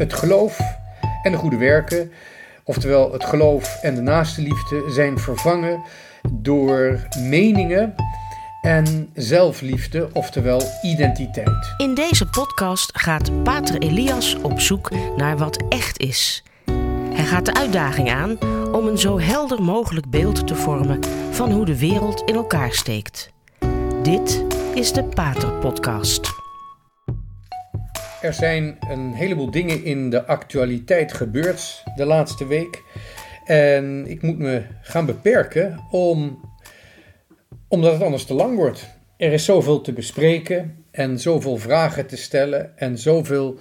Het geloof en de goede werken, oftewel het geloof en de naaste liefde, zijn vervangen door meningen en zelfliefde, oftewel identiteit. In deze podcast gaat Pater Elias op zoek naar wat echt is. Hij gaat de uitdaging aan om een zo helder mogelijk beeld te vormen van hoe de wereld in elkaar steekt. Dit is de Pater Podcast. Er zijn een heleboel dingen in de actualiteit gebeurd de laatste week. En ik moet me gaan beperken om, omdat het anders te lang wordt. Er is zoveel te bespreken en zoveel vragen te stellen en zoveel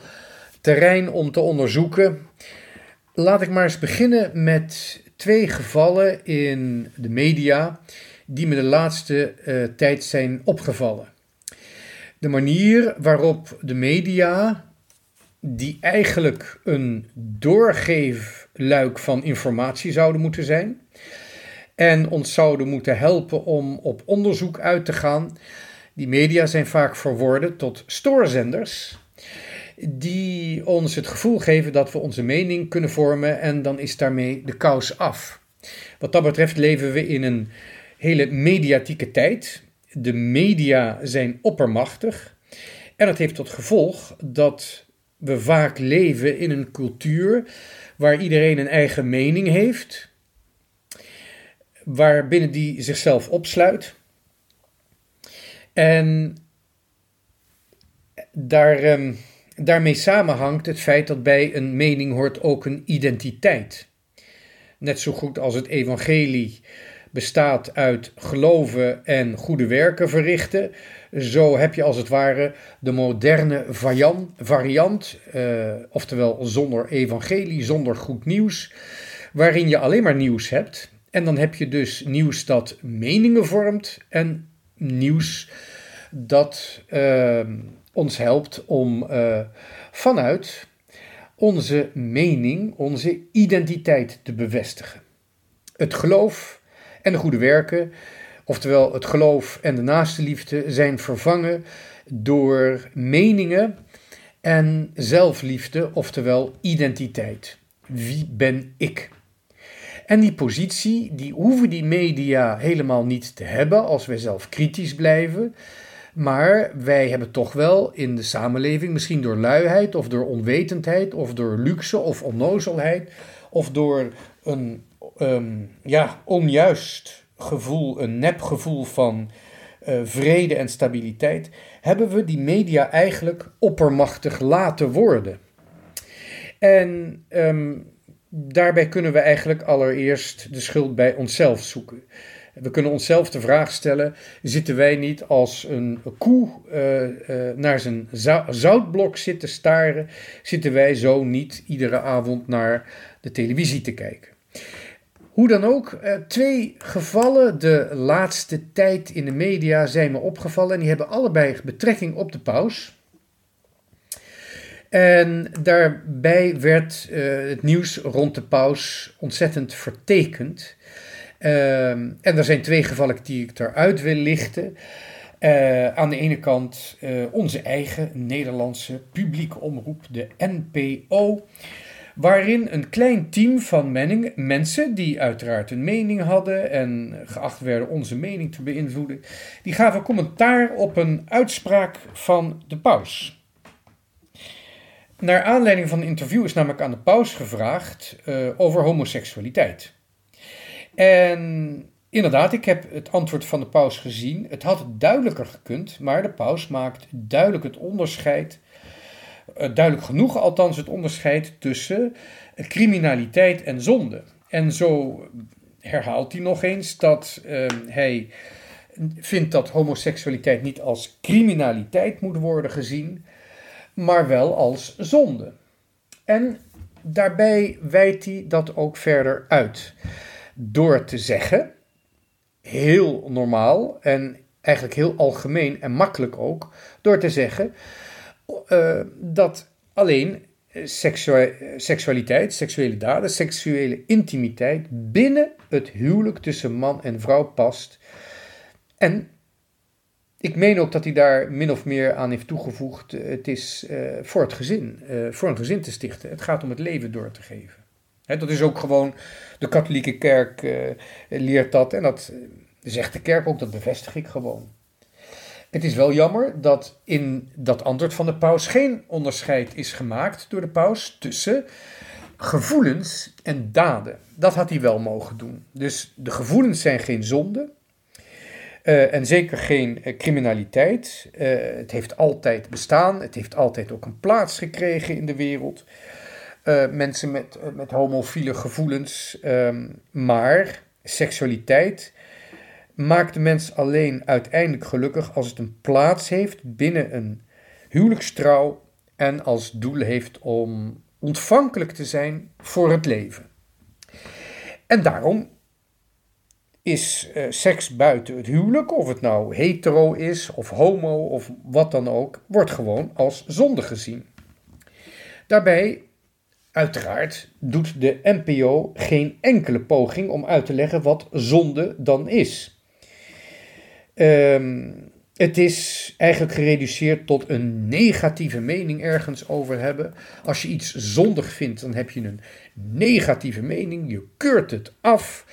terrein om te onderzoeken. Laat ik maar eens beginnen met twee gevallen in de media die me de laatste uh, tijd zijn opgevallen. De manier waarop de media, die eigenlijk een doorgeefluik van informatie zouden moeten zijn, en ons zouden moeten helpen om op onderzoek uit te gaan. Die media zijn vaak verworden tot stoorzenders, die ons het gevoel geven dat we onze mening kunnen vormen en dan is daarmee de kous af. Wat dat betreft leven we in een hele mediatieke tijd. De media zijn oppermachtig. En dat heeft tot gevolg dat we vaak leven in een cultuur waar iedereen een eigen mening heeft, waarbinnen die zichzelf opsluit. En daar, um, daarmee samenhangt het feit dat bij een mening hoort ook een identiteit. Net zo goed als het evangelie bestaat uit geloven en goede werken verrichten. Zo heb je als het ware de moderne variant, uh, oftewel zonder evangelie, zonder goed nieuws, waarin je alleen maar nieuws hebt. En dan heb je dus nieuws dat meningen vormt en nieuws dat uh, ons helpt om uh, vanuit onze mening, onze identiteit te bevestigen. Het geloof en de goede werken, oftewel het geloof en de naaste liefde, zijn vervangen door meningen en zelfliefde, oftewel identiteit. Wie ben ik? En die positie, die hoeven die media helemaal niet te hebben als wij zelf kritisch blijven. Maar wij hebben toch wel in de samenleving, misschien door luiheid of door onwetendheid of door luxe of onnozelheid of door een um, ja, onjuist gevoel, een nepgevoel van uh, vrede en stabiliteit, hebben we die media eigenlijk oppermachtig laten worden. En um, daarbij kunnen we eigenlijk allereerst de schuld bij onszelf zoeken. We kunnen onszelf de vraag stellen: zitten wij niet als een koe uh, uh, naar zijn zoutblok zitten staren? Zitten wij zo niet iedere avond naar de televisie te kijken? Hoe dan ook, eh, twee gevallen de laatste tijd in de media zijn me opgevallen en die hebben allebei betrekking op de paus. En daarbij werd uh, het nieuws rond de paus ontzettend vertekend. Uh, en er zijn twee gevallen die ik eruit wil lichten. Uh, aan de ene kant onze eigen Nederlandse publieke omroep, de NPO waarin een klein team van mensen die uiteraard een mening hadden en geacht werden onze mening te beïnvloeden, die gaven commentaar op een uitspraak van de paus. Naar aanleiding van een interview is namelijk aan de paus gevraagd uh, over homoseksualiteit. En inderdaad, ik heb het antwoord van de paus gezien. Het had duidelijker gekund, maar de paus maakt duidelijk het onderscheid eh, duidelijk genoeg, althans het onderscheid tussen criminaliteit en zonde. En zo herhaalt hij nog eens dat uh, hij vindt dat homoseksualiteit niet als criminaliteit moet worden gezien, maar wel als zonde. En daarbij wijt hij dat ook verder uit. Door te zeggen, heel normaal en eigenlijk heel algemeen en makkelijk ook, door te zeggen uh, dat alleen seksualiteit, seksuele daden, seksuele intimiteit binnen het huwelijk tussen man en vrouw past. En ik meen ook dat hij daar min of meer aan heeft toegevoegd. Het is voor het gezin, voor een gezin te stichten. Het gaat om het leven door te geven. dat is ook gewoon, de katholieke kerk leert dat en dat zegt de kerk ook, dat bevestig ik gewoon. Het is wel jammer dat in dat antwoord van de paus geen onderscheid is gemaakt door de paus tussen gevoelens en daden. Dat had hij wel mogen doen. Dus de gevoelens zijn geen zonde. Uh, en zeker geen uh, criminaliteit. Uh, het heeft altijd bestaan. Het heeft altijd ook een plaats gekregen in de wereld. mensen met, met homofiele gevoelens. Um, maar seksualiteit maakt de mens alleen uiteindelijk gelukkig als het een plaats heeft binnen een huwelijkstrouw en als doel heeft om ontvankelijk te zijn voor het leven. En daarom is uh, seks buiten het huwelijk, of het nou hetero is of homo of wat dan ook, wordt gewoon als zonde gezien. Daarbij, uiteraard, doet de NPO geen enkele poging om uit te leggen wat zonde dan is. Um, het is eigenlijk gereduceerd tot een negatieve mening ergens over hebben. Als je iets zondig vindt, dan heb je een negatieve mening. Je keurt het af.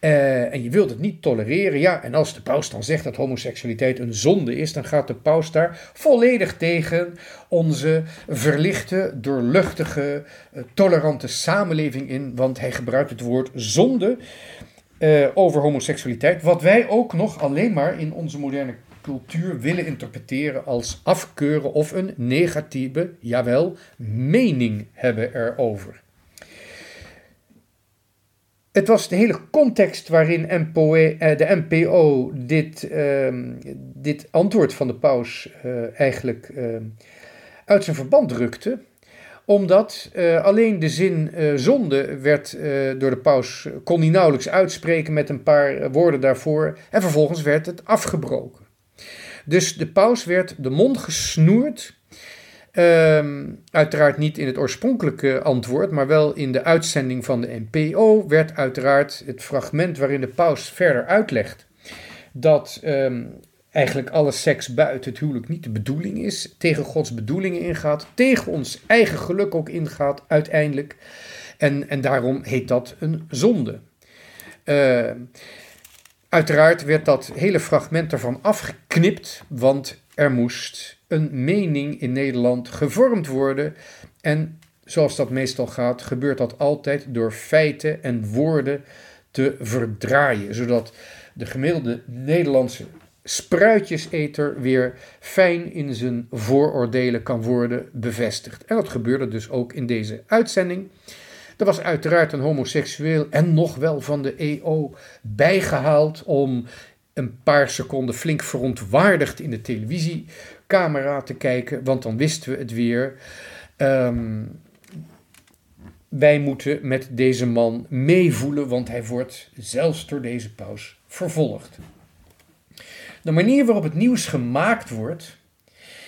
Uh, en je wilt het niet tolereren. Ja, en als de paus dan zegt dat homoseksualiteit een zonde is, dan gaat de paus daar volledig tegen onze verlichte, doorluchtige, uh, tolerante samenleving in. Want hij gebruikt het woord zonde uh, over homoseksualiteit, wat wij ook nog alleen maar in onze moderne cultuur willen interpreteren als afkeuren of een negatieve, jawel, mening hebben erover. Het was de hele context waarin eh, de NPO dit, uh, dit antwoord van de paus uh, eigenlijk uh, uit zijn verband drukte omdat uh, alleen de zin uh, zonde werd uh, door de paus, kon hij nauwelijks uitspreken met een paar woorden daarvoor. En vervolgens werd het afgebroken. Dus de paus werd de mond gesnoerd. Ehm, uiteraard niet in het oorspronkelijke antwoord, maar wel in de uitzending van de NPO werd uiteraard het fragment waarin de paus verder uitlegt dat um, eigenlijk alle seks buiten het huwelijk niet de bedoeling is, tegen Gods bedoelingen ingaat, tegen ons eigen geluk ook ingaat uiteindelijk. En, en daarom heet dat een zonde. Uh, uiteraard werd dat hele fragment ervan afgeknipt, want er moest een mening in Nederland gevormd worden. En zoals dat meestal gaat, gebeurt dat altijd door feiten en woorden te verdraaien, zodat de gemiddelde Nederlandse spruitjeseter weer fijn in zijn vooroordelen kan worden bevestigd. En dat gebeurde dus ook in deze uitzending. Er was uiteraard een homoseksueel en nog wel van de EO bijgehaald om een paar seconden flink verontwaardigd in de televisiecamera te kijken, want dan wisten we het weer. Um, wij moeten met deze man meevoelen, want hij wordt zelfs door deze paus vervolgd. De manier waarop het nieuws gemaakt wordt,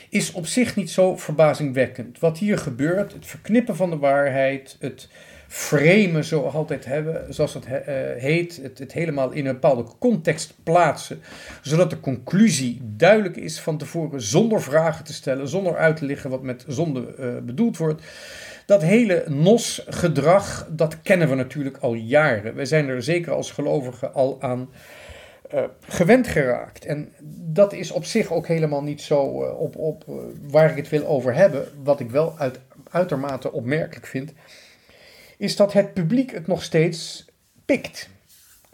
is op zich niet zo verbazingwekkend. Wat hier gebeurt, het verknippen van de waarheid, het framen, zoals we altijd hebben, zoals dat uh, heet, het, het, helemaal in een bepaalde context plaatsen, zodat de conclusie duidelijk is van tevoren, zonder vragen te stellen, zonder uit te leggen wat met zonde uh, bedoeld wordt. Dat hele NOS-gedrag, dat kennen we natuurlijk al jaren. Wij zijn er zeker als gelovigen al aan uh, gewend geraakt. En dat is op zich ook helemaal niet zo uh, op, op uh, waar ik het wil over hebben. Wat ik wel uit, uitermate opmerkelijk vind, is dat het publiek het nog steeds pikt.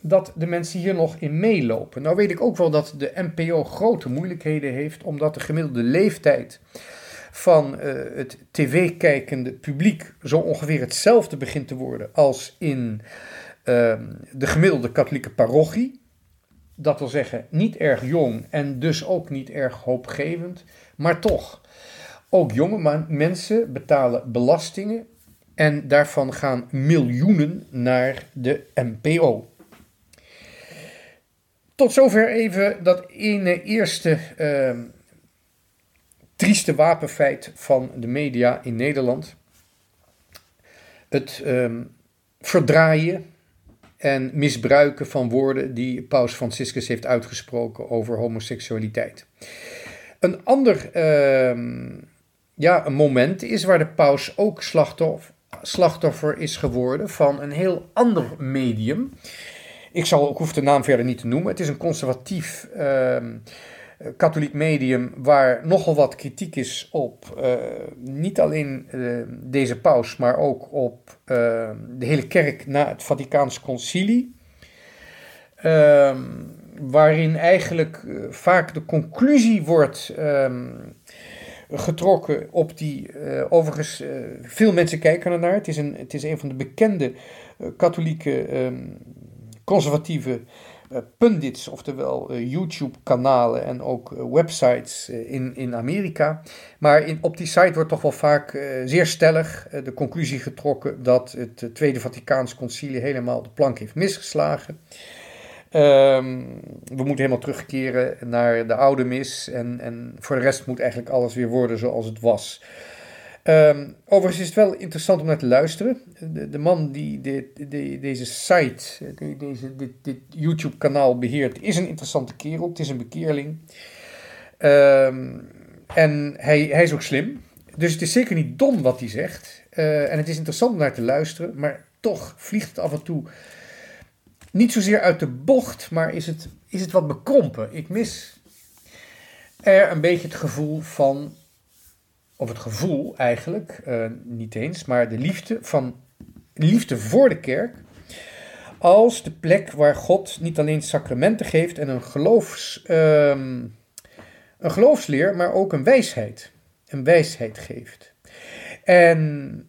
Dat de mensen hier nog in meelopen. Nou weet ik ook wel dat de NPO grote moeilijkheden heeft, omdat de gemiddelde leeftijd van het tv-kijkende publiek zo ongeveer hetzelfde begint te worden als in ehm, de gemiddelde katholieke parochie dat wil zeggen niet erg jong en dus ook niet erg hoopgevend, maar toch. Ook jonge mensen betalen belastingen en daarvan gaan miljoenen naar de NPO. Tot zover even dat ene eerste uh, trieste wapenfeit van de media in Nederland. Het uh, verdraaien en misbruiken van woorden die Paus Franciscus heeft uitgesproken over homoseksualiteit. Een ander ehm, ja, een moment is waar de paus ook slachtoffer, slachtoffer is geworden van een heel ander medium. Ik zal, ik hoef de naam verder niet te noemen. Het is een conservatief ehm, katholiek medium waar nogal wat kritiek is op uh, niet alleen uh, deze paus, maar ook op de hele kerk na het Vaticaans concilie. Ehm, waarin eigenlijk vaak de conclusie wordt um, getrokken op die. overigens, veel mensen kijken ernaar. Het is een, het is een van de bekende katholieke um, conservatieve pundits, oftewel uh, YouTube-kanalen en ook uh, websites in, in Amerika. Maar in, op die site wordt toch wel vaak zeer stellig de conclusie getrokken dat het Tweede Vaticaans Concilie helemaal de plank heeft misgeslagen. Um, we moeten helemaal terugkeren naar de oude mis en, en voor de rest moet eigenlijk alles weer worden zoals het was. Um, overigens is het wel interessant om naar te luisteren. De, de man die deze site, deze, dit, dit YouTube-kanaal beheert, is een interessante kerel. Het is een bekeerling. Um, en hij, hij is ook slim. Dus het is zeker niet dom wat hij zegt. Uh, en het is interessant om naar te luisteren. Maar toch vliegt het af en toe niet zozeer uit de bocht, maar is het, is het wat bekrompen. Ik mis er een beetje het gevoel van of het gevoel eigenlijk, uh, niet eens, maar de liefde, van, liefde voor de kerk, als de plek waar God niet alleen sacramenten geeft en een, geloofs, um, een geloofsleer, maar ook een wijsheid. Een wijsheid geeft. En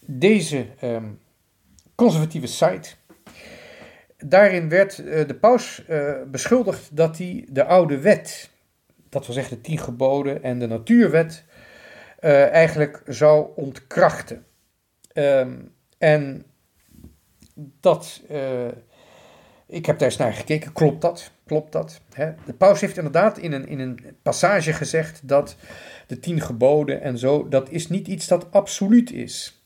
deze um, conservatieve site, daarin werd uh, de paus uh, beschuldigd dat hij de oude wet, dat wil zeggen de tien geboden en de natuurwet, uh, eigenlijk zou ontkrachten. Um, en dat, uh, ik heb daar eens naar gekeken, klopt dat? Klopt dat? Hè? De paus heeft inderdaad in een, in een passage gezegd dat de tien geboden en zo, dat is niet iets dat absoluut is.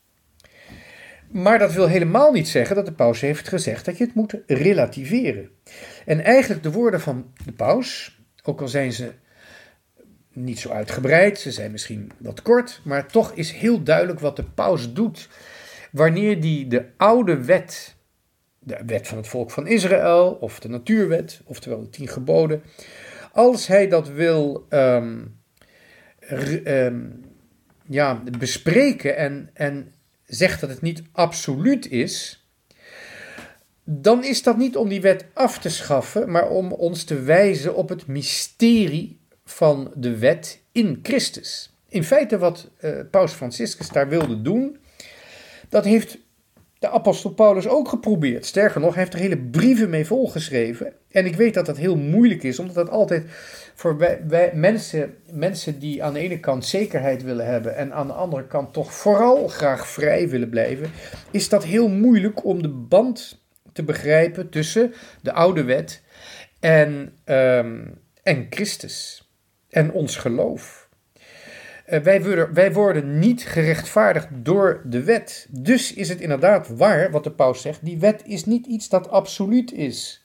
Maar dat wil helemaal niet zeggen dat de paus heeft gezegd dat je het moet relativeren. En eigenlijk de woorden van de paus, ook al zijn ze niet zo uitgebreid, ze zijn misschien wat kort, maar toch is heel duidelijk wat de paus doet. Wanneer die de oude wet, de wet van het volk van Israël of de natuurwet, oftewel de tien geboden, als hij dat wil um, um, ja, bespreken en, en zegt dat het niet absoluut is, dan is dat niet om die wet af te schaffen, maar om ons te wijzen op het mysterie van de wet in Christus. In feite wat uh, Paus Franciscus daar wilde doen, dat heeft de apostel Paulus ook geprobeerd. Sterker nog, hij heeft er hele brieven mee volgeschreven. En ik weet dat dat heel moeilijk is, omdat dat altijd voor wij, mensen, mensen die aan de ene kant zekerheid willen hebben en aan de andere kant toch vooral graag vrij willen blijven, is dat heel moeilijk om de band te begrijpen tussen de oude wet en, um, en Christus en ons geloof. Uh, wij, worden, wij worden niet gerechtvaardigd door de wet. Dus is het inderdaad waar wat de paus zegt: die wet is niet iets dat absoluut is.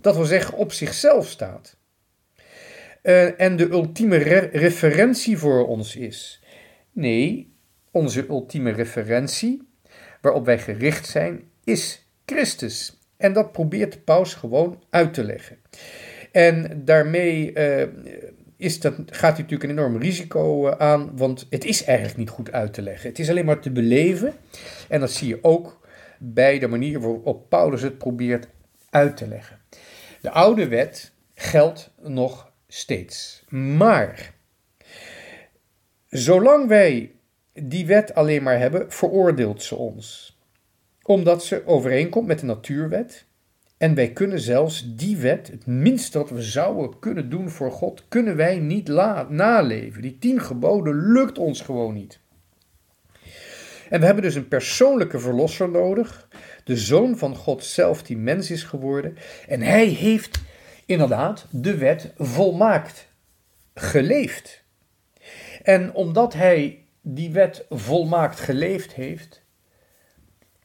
Dat wil zeggen op zichzelf staat. Uh, en de ultieme re referentie voor ons is. Nee, onze ultieme referentie, waarop wij gericht zijn, is Christus. En dat probeert de paus gewoon uit te leggen. En daarmee uh, is dat, gaat hij natuurlijk een enorm risico eh, aan, want het is eigenlijk niet goed uit te leggen. Het is alleen maar te beleven. En dat zie je ook bij de manier waarop Paulus het probeert uit te leggen. De oude wet geldt nog steeds. Maar zolang wij die wet alleen maar hebben, veroordeelt ze ons. Omdat ze overeenkomt met de natuurwet en wij kunnen zelfs die wet, het minste wat we zouden kunnen doen voor God, kunnen wij niet naleven. Die tien geboden lukt ons gewoon niet. En we hebben dus een persoonlijke verlosser nodig, de zoon van God zelf die mens is geworden. En hij heeft inderdaad de wet volmaakt geleefd. En omdat hij die wet volmaakt geleefd heeft,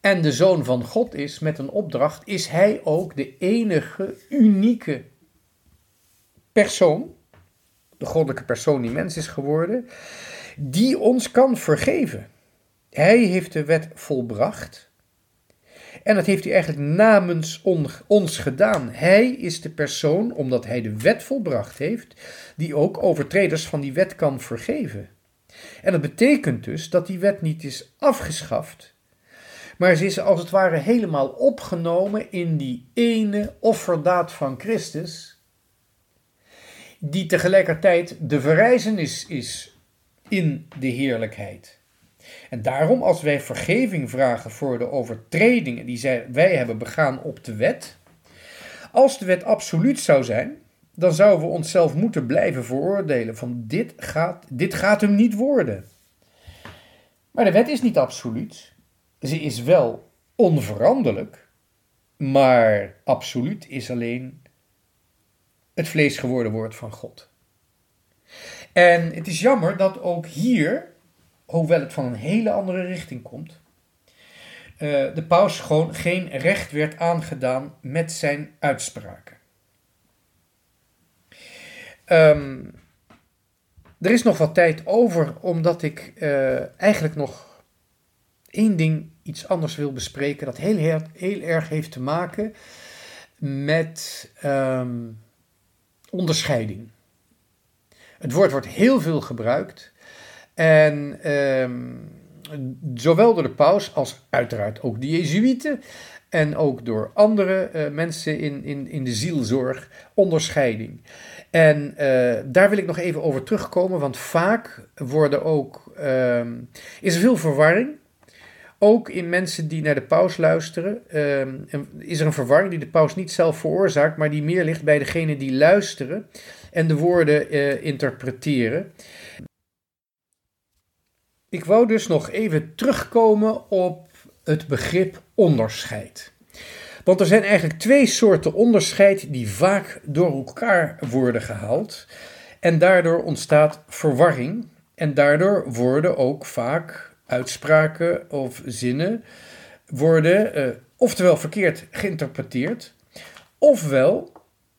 en de zoon van God is met een opdracht, is hij ook de enige unieke persoon, de goddelijke persoon die mens is geworden, die ons kan vergeven. Hij heeft de wet volbracht. En dat heeft hij eigenlijk namens ons gedaan. Hij is de persoon, omdat hij de wet volbracht heeft, die ook overtreders van die wet kan vergeven. En dat betekent dus dat die wet niet is afgeschaft, maar ze is als het ware helemaal opgenomen in die ene offerdaad van Christus, die tegelijkertijd de verrijzenis is in de heerlijkheid. En daarom, als wij vergeving vragen voor de overtredingen die wij hebben begaan op de wet, als de wet absoluut zou zijn, dan zouden we onszelf moeten blijven veroordelen van dit gaat, dit gaat hem niet worden. Maar de wet is niet absoluut. Ze is wel onveranderlijk, maar absoluut is alleen het vlees geworden woord van God. En het is jammer dat ook hier, hoewel het van een hele andere richting komt, eh, de paus gewoon geen recht werd aangedaan met zijn uitspraken. Ehm, er is nog wat tijd over, omdat ik uh, eigenlijk nog één ding, iets anders wil bespreken, dat heel, heel, erg heeft te maken met um, onderscheiding. Het woord wordt heel veel gebruikt en um, zowel door de paus als uiteraard ook de Jezuïeten en ook door andere uh, mensen in, in, in de zielzorg onderscheiding. En uh, daar wil ik nog even over terugkomen, want vaak worden ook, uh, is er veel verwarring. Ook in mensen die naar de paus luisteren, uh, is er een verwarring die de paus niet zelf veroorzaakt, maar die meer ligt bij degene die luisteren en de woorden uh, interpreteren. Ik wou dus nog even terugkomen op het begrip onderscheid. Want er zijn eigenlijk twee soorten onderscheid die vaak door elkaar worden gehaald. En daardoor ontstaat verwarring. En daardoor worden ook vaak uitspraken of zinnen worden uh, oftewel verkeerd geïnterpreteerd, ofwel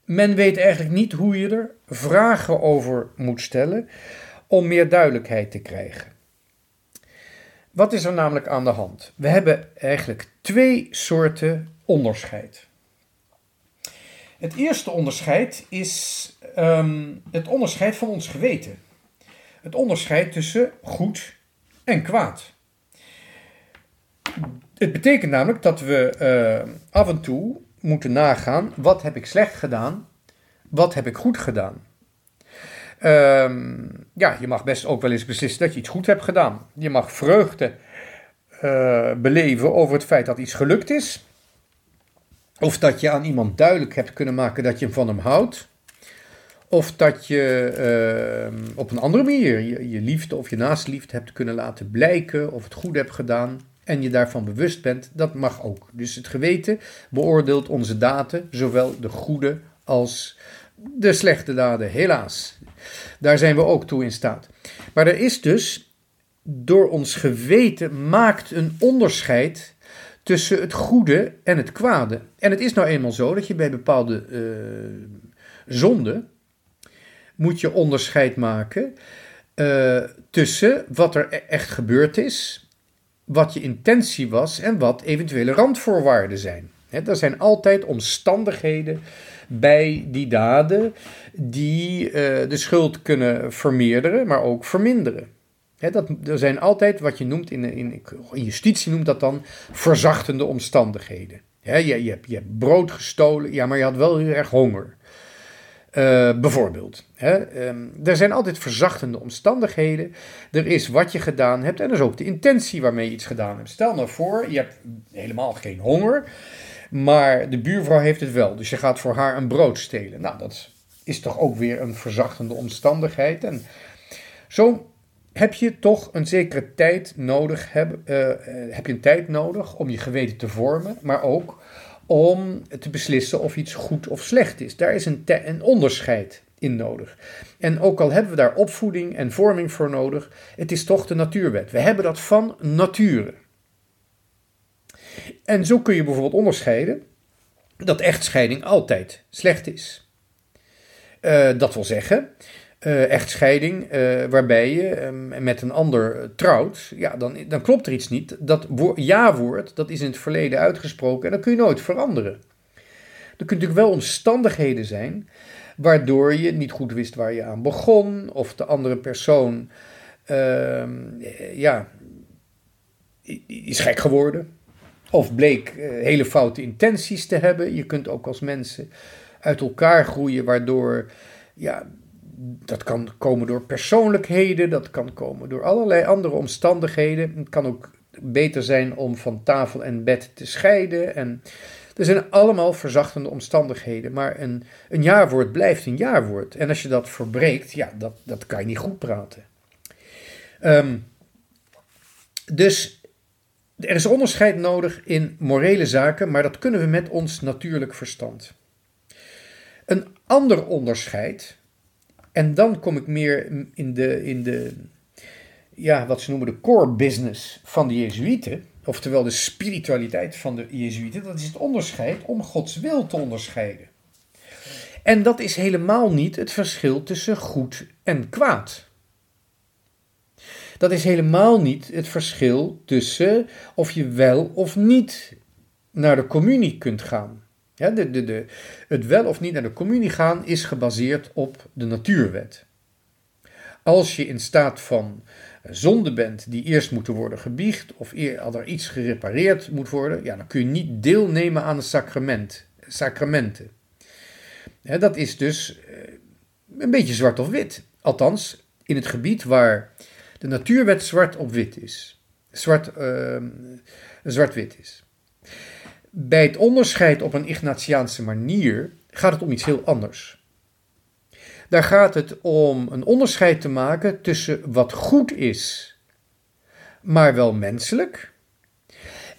men weet eigenlijk niet hoe je er vragen over moet stellen om meer duidelijkheid te krijgen. Wat is er namelijk aan de hand? We hebben eigenlijk twee soorten onderscheid. Het eerste onderscheid is um, het onderscheid van ons geweten. Het onderscheid tussen goed en kwaad. Het betekent namelijk dat we uh, af en toe moeten nagaan: wat heb ik slecht gedaan, wat heb ik goed gedaan. Um, ja, je mag best ook wel eens beslissen dat je iets goed hebt gedaan. Je mag vreugde uh, beleven over het feit dat iets gelukt is. Of dat je aan iemand duidelijk hebt kunnen maken dat je van hem houdt. Of dat je uh, op een andere manier je, liefde of je naastliefde hebt kunnen laten blijken. Of het goed hebt gedaan. En je daarvan bewust bent. Dat mag ook. Dus het geweten beoordeelt onze daden. Zowel de goede als de slechte daden. Helaas. Daar zijn we ook toe in staat. Maar er is dus door ons geweten maakt een onderscheid tussen het goede en het kwade. En het is nou eenmaal zo dat je bij bepaalde uh, zonden moet je onderscheid maken uh, tussen wat er e-, echt gebeurd is, wat je intentie was en wat eventuele randvoorwaarden zijn. He, er zijn altijd omstandigheden bij die daden die uh, de schuld kunnen vermeerderen, maar ook verminderen dat, er zijn altijd wat je noemt, in, in, in justitie noemt dat dan verzachtende omstandigheden. je, je, hebt, je hebt brood gestolen, ja, maar je had wel heel erg honger. Uh, bijvoorbeeld. um, er zijn altijd verzachtende omstandigheden. Er is wat je gedaan hebt en er is ook de intentie waarmee je iets gedaan hebt. Stel nou voor, je hebt helemaal geen honger, maar de buurvrouw heeft het wel. Dus je gaat voor haar een brood stelen. Nou, dat is toch ook weer een verzachtende omstandigheid. En zo heb je toch een zekere tijd nodig, heb, uh, heb je een tijd nodig om je geweten te vormen, maar ook om te beslissen of iets goed of slecht is. Daar is een, onderscheid in nodig. En ook al hebben we daar opvoeding en vorming voor nodig, het is toch de natuurwet. We hebben dat van nature. En zo kun je bijvoorbeeld onderscheiden dat echtscheiding altijd slecht is. Uh, dat wil zeggen, uh, echtscheiding uh, waarbij je uh, met een ander trouwt, ja, dan, dan klopt er iets niet. Dat ja-woord, dat is in het verleden uitgesproken en dat kun je nooit veranderen. Er kunnen natuurlijk wel omstandigheden zijn waardoor je niet goed wist waar je aan begon, of de andere persoon ehm, ja, is gek geworden, of bleek hele foute intenties te hebben. Je kunt ook als mensen uit elkaar groeien, waardoor ja, dat kan komen door persoonlijkheden, dat kan komen door allerlei andere omstandigheden. Het kan ook beter zijn om van tafel en bed te scheiden. En er zijn allemaal verzachtende omstandigheden. Maar een, een jaarwoord blijft een jaarwoord. En als je dat verbreekt, ja, dat, dat kan je niet goed praten. Ehm, dus er is onderscheid nodig in morele zaken, maar dat kunnen we met ons natuurlijk verstand. Een ander onderscheid en dan kom ik meer in de, in de ja, wat ze noemen de core business van de Jezuïeten, oftewel de spiritualiteit van de Jezuïeten. Dat is het onderscheid om Gods wil te onderscheiden. En dat is helemaal niet het verschil tussen goed en kwaad. Dat is helemaal niet het verschil tussen of je wel of niet naar de communie kunt gaan. Ja, de, de, het wel of niet naar de communie gaan is gebaseerd op de natuurwet. Als je in staat van zonde bent die eerst moeten worden gebiecht of er iets gerepareerd moet worden, ja, dan kun je niet deelnemen aan de sacrament, sacramenten. Ja, dat is dus eh, een beetje zwart of wit. Althans, in het gebied waar de natuurwet zwart op wit is. Zwart, uh, zwart-wit is. Bij het onderscheid op een Ignatiaanse manier gaat het om iets heel anders. Daar gaat het om een onderscheid te maken tussen wat goed is, maar wel menselijk,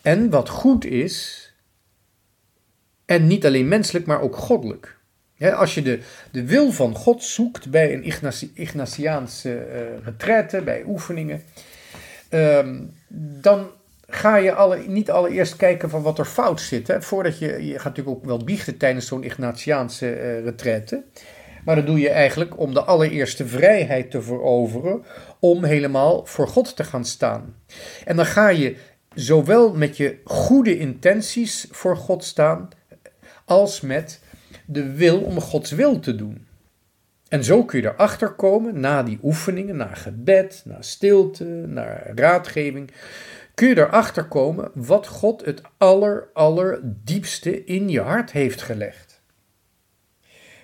en wat goed is, en niet alleen menselijk, maar ook goddelijk. als je de, de wil van God zoekt bij een Ignatiaanse uh, retraite, bij oefeningen, um, dan ga je alle, niet allereerst kijken van wat er fout zit. Hè? Voordat je, je gaat natuurlijk ook wel biechten tijdens zo'n Ignatiaanse uh, retraite. Maar dat doe je eigenlijk om de allereerste vrijheid te veroveren, om helemaal voor God te gaan staan. En dan ga je zowel met je goede intenties voor God staan, als met de wil om Gods wil te doen. En zo kun je erachter komen, na die oefeningen, na gebed, na stilte, naar raadgeving, kun je erachter komen wat God het aller, allerdiepste in je hart heeft gelegd.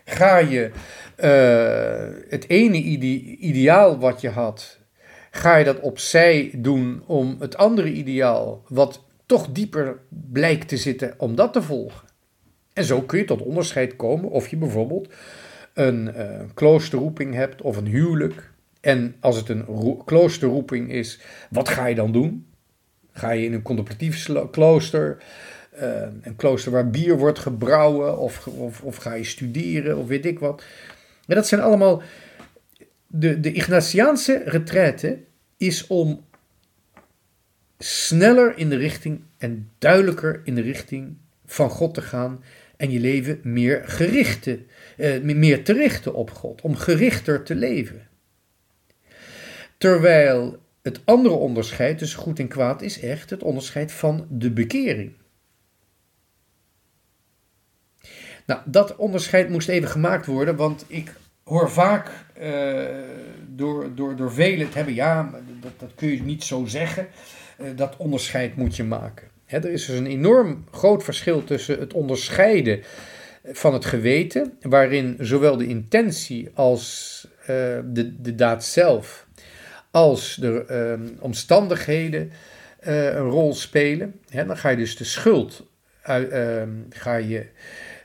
Ga je uh, het ene ideaal wat je had, ga je dat opzij doen om het andere ideaal, wat toch dieper blijkt te zitten, om dat te volgen. En zo kun je tot onderscheid komen of je bijvoorbeeld een uh, kloosterroeping hebt of een huwelijk. En als het een kloosterroeping is, wat ga je dan doen? Ga je in een contemplatief klooster, uh, een klooster waar bier wordt gebrouwen, of, of, of ga je studeren, of weet ik wat. Maar dat zijn allemaal. De, de Ignatiaanse retraite is om sneller in de richting en duidelijker in de richting van God te gaan en je leven meer, gerichte, eh, meer te richten op God, om gerichter te leven. Terwijl het andere onderscheid tussen goed en kwaad is echt het onderscheid van de bekering. Nou, dat onderscheid moest even gemaakt worden, want ik hoor vaak uh, door, door, door velen het hebben, ja, dat, dat kun je niet zo zeggen, uh, dat onderscheid moet je maken. er is dus een enorm groot verschil tussen het onderscheiden van het geweten, waarin zowel de intentie als uh, de, de daad zelf als de ehm, omstandigheden uh, een rol spelen, hè, dan ga je dus de schuld uh, ga je,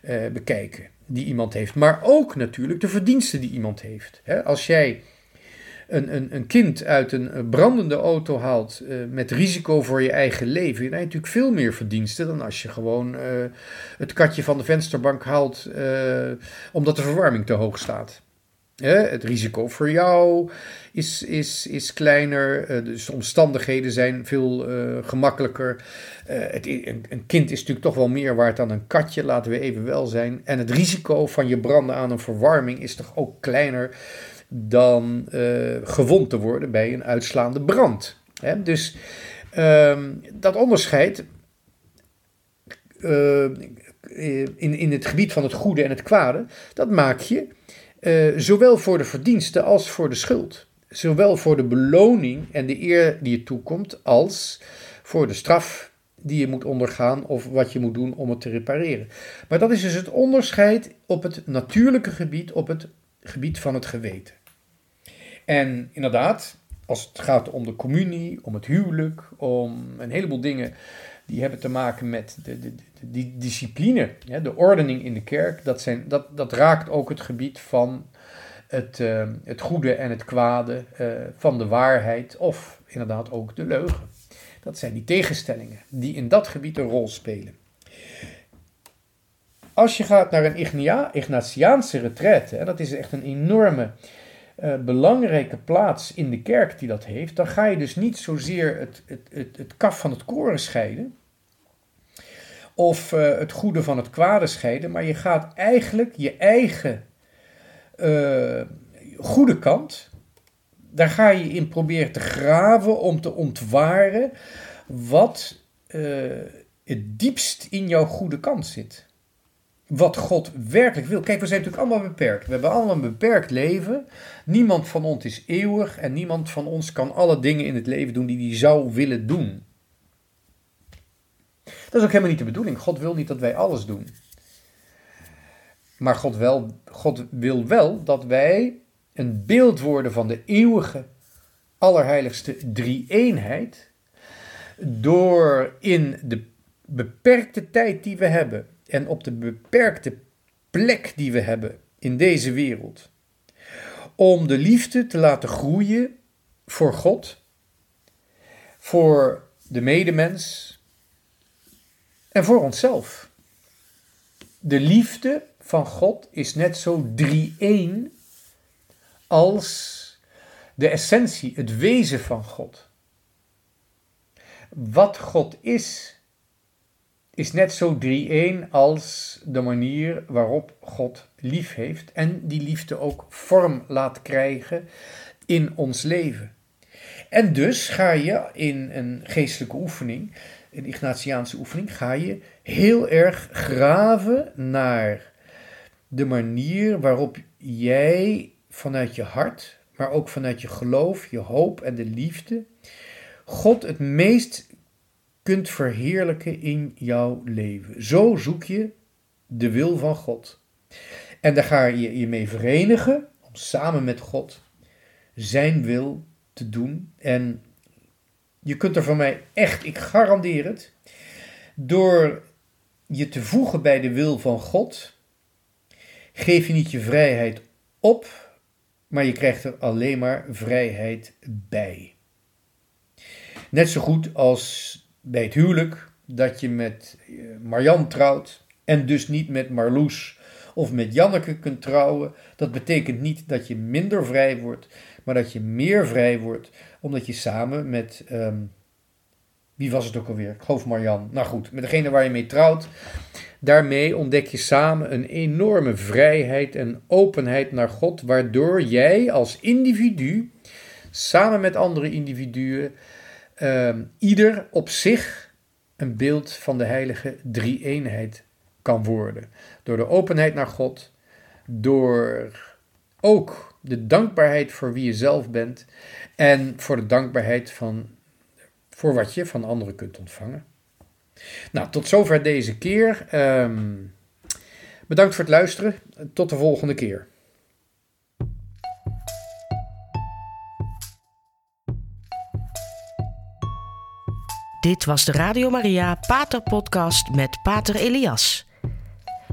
uh, bekijken die iemand heeft. Maar ook natuurlijk de verdiensten die iemand heeft. Hè. Als jij een, een, een kind uit een brandende auto haalt uh, met risico voor je eigen leven, dan heb je natuurlijk veel meer verdiensten dan als je gewoon het katje van de vensterbank haalt omdat de verwarming te hoog staat. Het risico voor jou is, is, is kleiner, uh, dus de omstandigheden zijn veel uh, gemakkelijker. Uh, het, een, een, kind is natuurlijk toch wel meer waard dan een katje, laten we even wel zijn. En het risico van je branden aan een verwarming is toch ook kleiner dan gewond te worden bij een uitslaande brand. Hè? Dus ehm, dat onderscheid in, in het gebied van het goede en het kwade, dat maak je uh, zowel voor de verdiensten als voor de schuld. Zowel voor de beloning en de eer die je toekomt, als voor de straf die je moet ondergaan of wat je moet doen om het te repareren. Maar dat is dus het onderscheid op het natuurlijke gebied, op het gebied van het geweten. En inderdaad, als het gaat om de communie, om het huwelijk, om een heleboel dingen die hebben te maken met de, de, die discipline, de ordening in de kerk, dat, zijn, dat, dat raakt ook het gebied van het, uh, het goede en het kwade, uh, van de waarheid of inderdaad ook de leugen. Dat zijn die tegenstellingen die in dat gebied een rol spelen. Als je gaat naar een Ignatiaanse retraite, en dat is echt een enorme uh, belangrijke plaats in de kerk die dat heeft, dan ga je dus niet zozeer het, het, het, het kaf van het koren scheiden, of uh, het goede van het kwade scheiden, maar je gaat eigenlijk je eigen uh, goede kant, daar ga je in proberen te graven om te ontwaren wat uh, het diepst in jouw goede kant zit. Wat God werkelijk wil. Kijk, we zijn natuurlijk allemaal beperkt. We hebben allemaal een beperkt leven. Niemand van ons is eeuwig en niemand van ons kan alle dingen in het leven doen die hij zou willen doen. Dat is ook helemaal niet de bedoeling. God wil niet dat wij alles doen. Maar God, wel, God wil wel dat wij een beeld worden van de eeuwige, allerheiligste drie-eenheid. Door in de beperkte tijd die we hebben en op de beperkte plek die we hebben in deze wereld, om de liefde te laten groeien voor God, voor de medemens, en voor onszelf. De liefde van God is net zo drie-één als de essentie, het wezen van God. Wat God is, is net zo drie-één als de manier waarop God lief heeft en die liefde ook vorm laat krijgen in ons leven. En dus ga je in een geestelijke oefening een Ignatiaanse oefening, ga je heel erg graven naar de manier waarop jij vanuit je hart, maar ook vanuit je geloof, je hoop en de liefde, God het meest kunt verheerlijken in jouw leven. Zo zoek je de wil van God. En daar ga je je mee verenigen om samen met God zijn wil te doen en je kunt er van mij echt, ik garandeer het, door je te voegen bij de wil van God, geef je niet je vrijheid op, maar je krijgt er alleen maar vrijheid bij. Net zo goed als bij het huwelijk, dat je met eh, Marjan trouwt en dus niet met Marloes of met Janneke kunt trouwen. Dat betekent niet dat je minder vrij wordt, maar dat je meer vrij wordt, omdat je samen met, ehm, wie was het ook alweer? Ik geloof Marjan. Nou goed, met degene waar je mee trouwt. Daarmee ontdek je samen een enorme vrijheid en openheid naar God, waardoor jij als individu, samen met andere individuen, ehm, ieder op zich een beeld van de heilige drie-eenheid kan worden. Door de openheid naar God, door ook de dankbaarheid voor wie je zelf bent en voor de dankbaarheid van, voor wat je van anderen kunt ontvangen. Nou, tot zover deze keer. Ehm, bedankt voor het luisteren. Tot de volgende keer. Dit was de Radio Maria Pater Podcast met Pater Elias.